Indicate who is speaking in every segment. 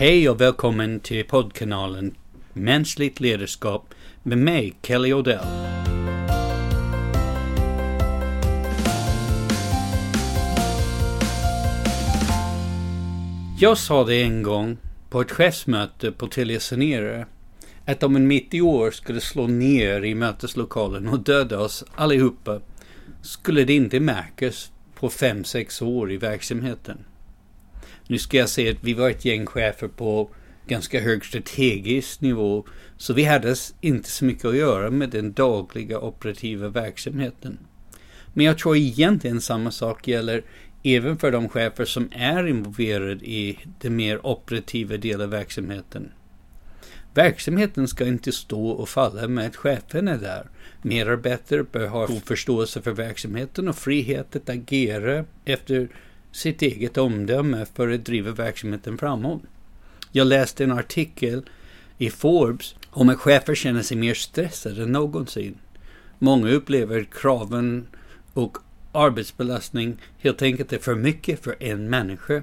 Speaker 1: Hej och välkommen till poddkanalen Mänskligt ledarskap med mig, Kelly Odell. Jag sa det en gång på ett chefsmöte på Telia Sonera att om en meteor skulle slå ner i möteslokalen och döda oss allihopa skulle det inte märkas på fem sex år i verksamheten. Nu ska jag säga att vi var ett gäng chefer på ganska hög strategisk nivå, så vi hade inte så mycket att göra med den dagliga operativa verksamheten. Men jag tror egentligen samma sak gäller även för de chefer som är involverade i den mer operativa delen av verksamheten. Verksamheten ska inte stå och falla med att chefen är där. Medarbetare bör ha förståelse för verksamheten och frihet att agera efter sitt eget omdöme för att driva verksamheten framåt. Jag läste en artikel i Forbes om att chefer känner sig mer stressade än någonsin. Många upplever kraven och arbetsbelastning helt enkelt är för mycket för en människa.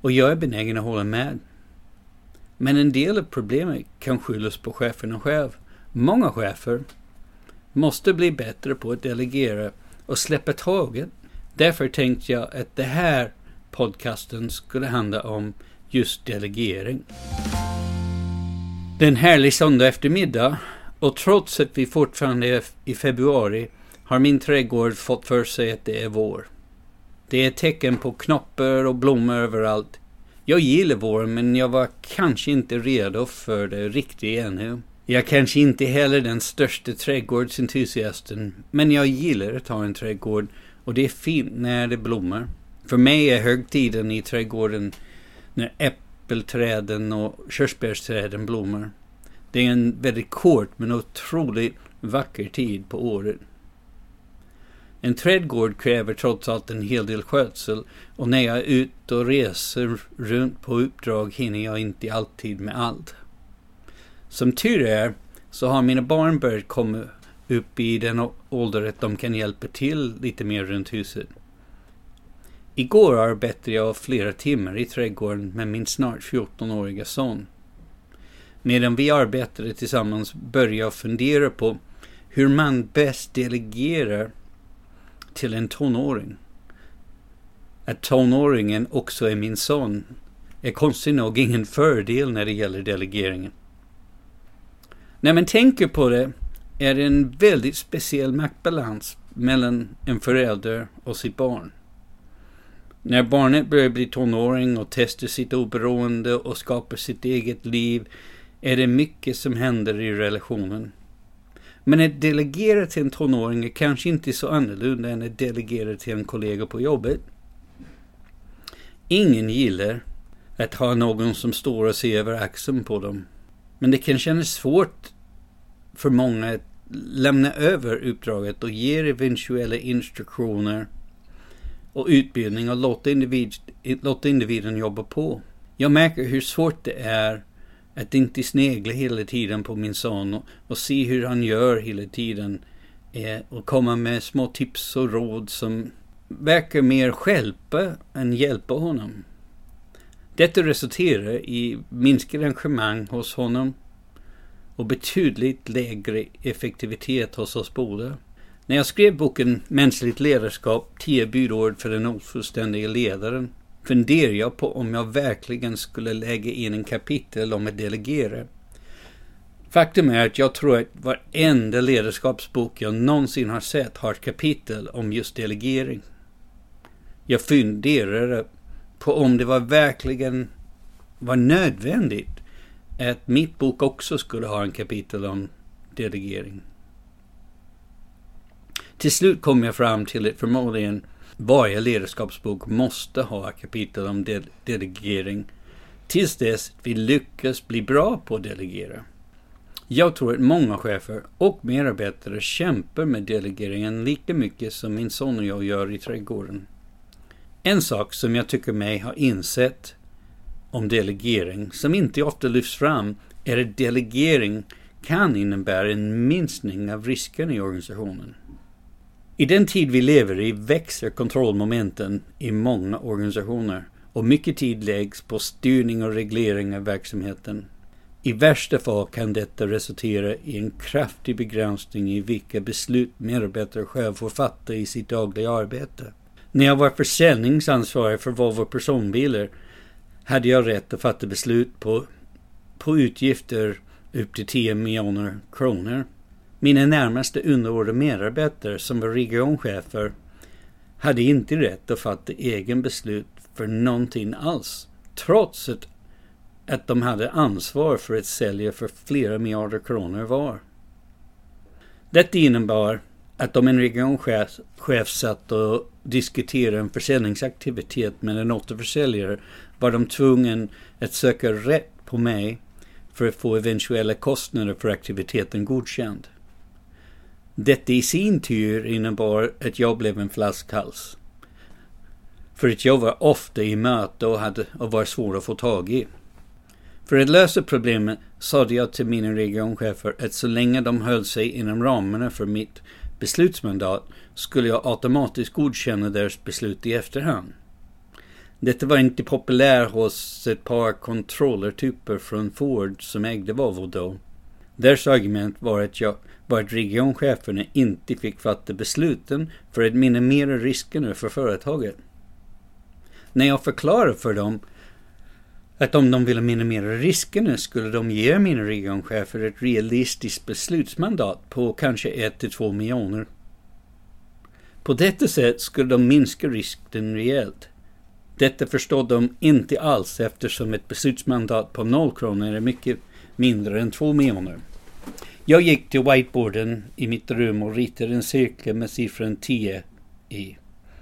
Speaker 1: Och jag är benägen att hålla med. Men en del av problemet kan skyllas på cheferna själv. Många chefer måste bli bättre på att delegera och släppa taget. Därför tänkte jag att det här podcasten skulle handla om just delegering. Det är en härlig söndag eftermiddag och trots att vi fortfarande är i februari har min trädgård fått för sig att det är vår. Det är tecken på knoppar och blommor överallt. Jag gillar våren men jag var kanske inte redo för det riktigt ännu. Jag kanske inte heller den största trädgårdsentusiasten, men jag gillar att ha en trädgård och det är fint när det blommar. För mig är högtiden i trädgården när äppelträden och körsbärsträden blommar. Det är en väldigt kort men otroligt vacker tid på året. En trädgård kräver trots allt en hel del skötsel och när jag är ute och reser runt på uppdrag hinner jag inte alltid med allt. Som tur är så har mina barn börjat komma upp i den ålder att de kan hjälpa till lite mer runt huset. Igår arbetade jag flera timmar i trädgården med min snart 14-åriga son. Medan vi arbetade tillsammans började jag fundera på hur man bäst delegerar till en tonåring. Att tonåringen också är min son är konstigt nog ingen fördel när det gäller delegeringen. När man tänker på det är det en väldigt speciell maktbalans mellan en förälder och sitt barn. När barnet börjar bli tonåring och testar sitt oberoende och skapar sitt eget liv är det mycket som händer i relationen. Men att delegera till en tonåring är kanske inte så annorlunda än att delegera till en kollega på jobbet. Ingen gillar att ha någon som står och ser över axeln på dem. Men det kan kännas svårt för många att lämna över uppdraget och ge eventuella instruktioner och utbildning och låta, individ, låta individen jobba på. Jag märker hur svårt det är att inte snegla hela tiden på min son och, och se hur han gör hela tiden eh, och komma med små tips och råd som verkar mer hjälpa än hjälpa honom. Detta resulterar i minskat engagemang hos honom och betydligt lägre effektivitet hos oss båda. När jag skrev boken Mänskligt ledarskap, 10 budord för den ofullständiga ledaren funderade jag på om jag verkligen skulle lägga in en kapitel om att delegera. Faktum är att jag tror att varenda ledarskapsbok jag någonsin har sett har ett kapitel om just delegering. Jag funderade på om det var verkligen var nödvändigt att mitt bok också skulle ha en kapitel om delegering. Till slut kom jag fram till att förmodligen varje ledarskapsbok måste ha ett kapitel om de delegering tills dess vi lyckas bli bra på att delegera. Jag tror att många chefer och medarbetare kämpar med delegeringen lika mycket som min son och jag gör i trädgården. En sak som jag tycker mig ha insett om delegering som inte ofta lyfts fram är att delegering kan innebära en minskning av risken i organisationen. I den tid vi lever i växer kontrollmomenten i många organisationer och mycket tid läggs på styrning och reglering av verksamheten. I värsta fall kan detta resultera i en kraftig begränsning i vilka beslut medarbetare själv får fatta i sitt dagliga arbete. När jag var försäljningsansvarig för Volvo personbilar hade jag rätt att fatta beslut på, på utgifter upp till 10 miljoner kronor. Mina närmaste underordnade medarbetare som var regionchefer hade inte rätt att fatta egen beslut för någonting alls. Trots att, att de hade ansvar för att sälja för flera miljarder kronor var. Detta innebar att om en regionchef chef satt och diskuterade en försäljningsaktivitet med en återförsäljare var de tvungna att söka rätt på mig för att få eventuella kostnader för aktiviteten godkänd. Detta i sin tur innebar att jag blev en flaskhals. För att jag var ofta i möte och, hade, och var svår att få tag i. För att lösa problemet sade jag till mina regionchefer att så länge de höll sig inom ramarna för mitt beslutsmandat skulle jag automatiskt godkänna deras beslut i efterhand. Detta var inte populärt hos ett par controllertyper från Ford som ägde Volvo då. Deras argument var att, jag, var att regioncheferna inte fick fatta besluten för att minimera riskerna för företaget. När jag förklarade för dem att om de ville minimera riskerna skulle de ge mina regionchefer ett realistiskt beslutsmandat på kanske 1 till 2 miljoner. På detta sätt skulle de minska risken rejält. Detta förstod de inte alls eftersom ett beslutsmandat på 0 kronor är mycket mindre än 2 miljoner. Jag gick till whiteboarden i mitt rum och ritade en cirkel med siffran 10 i.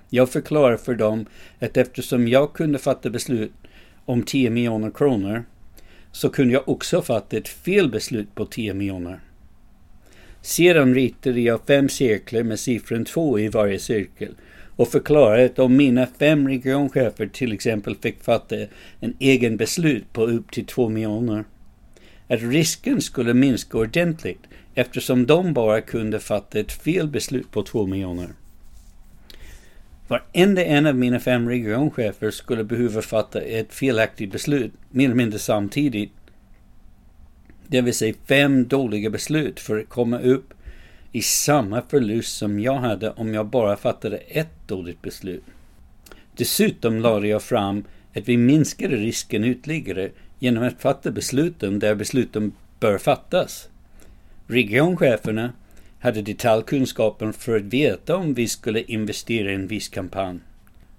Speaker 1: Jag förklarade för dem att eftersom jag kunde fatta beslut om 10 miljoner kronor så kunde jag också fatta ett felbeslut på 10 miljoner. Sedan ritade jag fem cirklar med siffran två i varje cirkel och förklarade att om mina fem regionchefer till exempel fick fatta en egen beslut på upp till två miljoner att risken skulle minska ordentligt eftersom de bara kunde fatta ett fel beslut på två miljoner. Varenda en av mina fem regionchefer skulle behöva fatta ett felaktigt beslut mer eller mindre samtidigt. Det vill säga fem dåliga beslut för att komma upp i samma förlust som jag hade om jag bara fattade ett dåligt beslut. Dessutom lade jag fram att vi minskade risken ytterligare genom att fatta besluten där besluten bör fattas. Regioncheferna hade detaljkunskapen för att veta om vi skulle investera i en viss kampanj.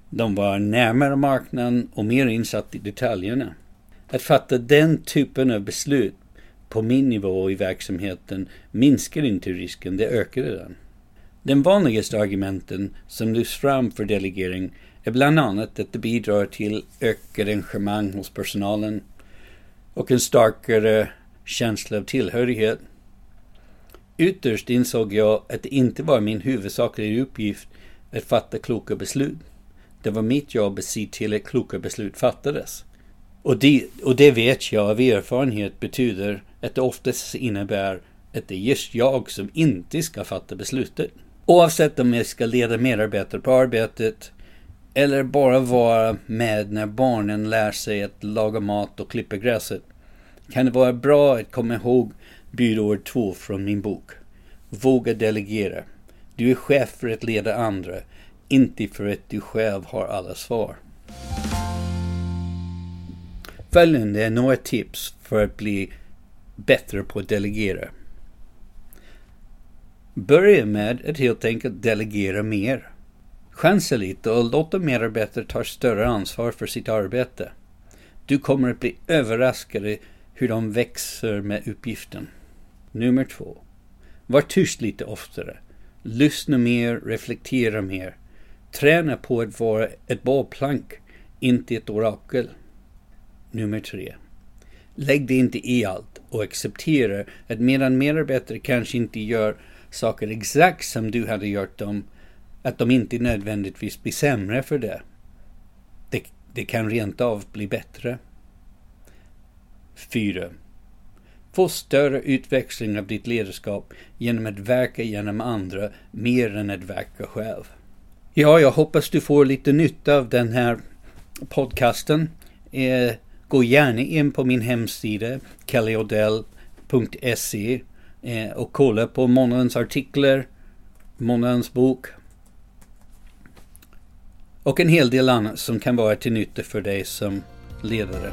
Speaker 1: De var närmare marknaden och mer insatta i detaljerna. Att fatta den typen av beslut på min nivå i verksamheten minskar inte risken, det ökar den. Den vanligaste argumenten som lyfts fram för delegering är bland annat att det bidrar till ökad engagemang hos personalen och en starkare känsla av tillhörighet Ytterst insåg jag att det inte var min huvudsakliga uppgift att fatta kloka beslut. Det var mitt jobb att se till att kloka beslut fattades. Och det, och det vet jag av erfarenhet betyder att det oftast innebär att det är just jag som inte ska fatta beslutet. Oavsett om jag ska leda medarbetare på arbetet eller bara vara med när barnen lär sig att laga mat och klippa gräset kan det vara bra att komma ihåg Budord 2 från min bok. Våga delegera. Du är chef för att leda andra, inte för att du själv har alla svar. Följande är några tips för att bli bättre på att delegera. Börja med att helt enkelt delegera mer. Chansa lite och låta medarbetare ta större ansvar för sitt arbete. Du kommer att bli överraskad hur de växer med uppgiften. Nummer två. Var tyst lite oftare. Lyssna mer, reflektera mer. Träna på att vara ett bollplank, inte ett orakel. Nummer tre. Lägg dig inte i allt och acceptera att medan medarbetare kanske inte gör saker exakt som du hade gjort dem, att de inte nödvändigtvis blir sämre för det. Det, det kan rent av bli bättre. 4. Få större utväxling av ditt ledarskap genom att verka genom andra mer än att verka själv. Ja, jag hoppas du får lite nytta av den här podcasten. Eh, gå gärna in på min hemsida kellyodell.se eh, och kolla på månadens artiklar, månadens bok och en hel del annat som kan vara till nytta för dig som ledare.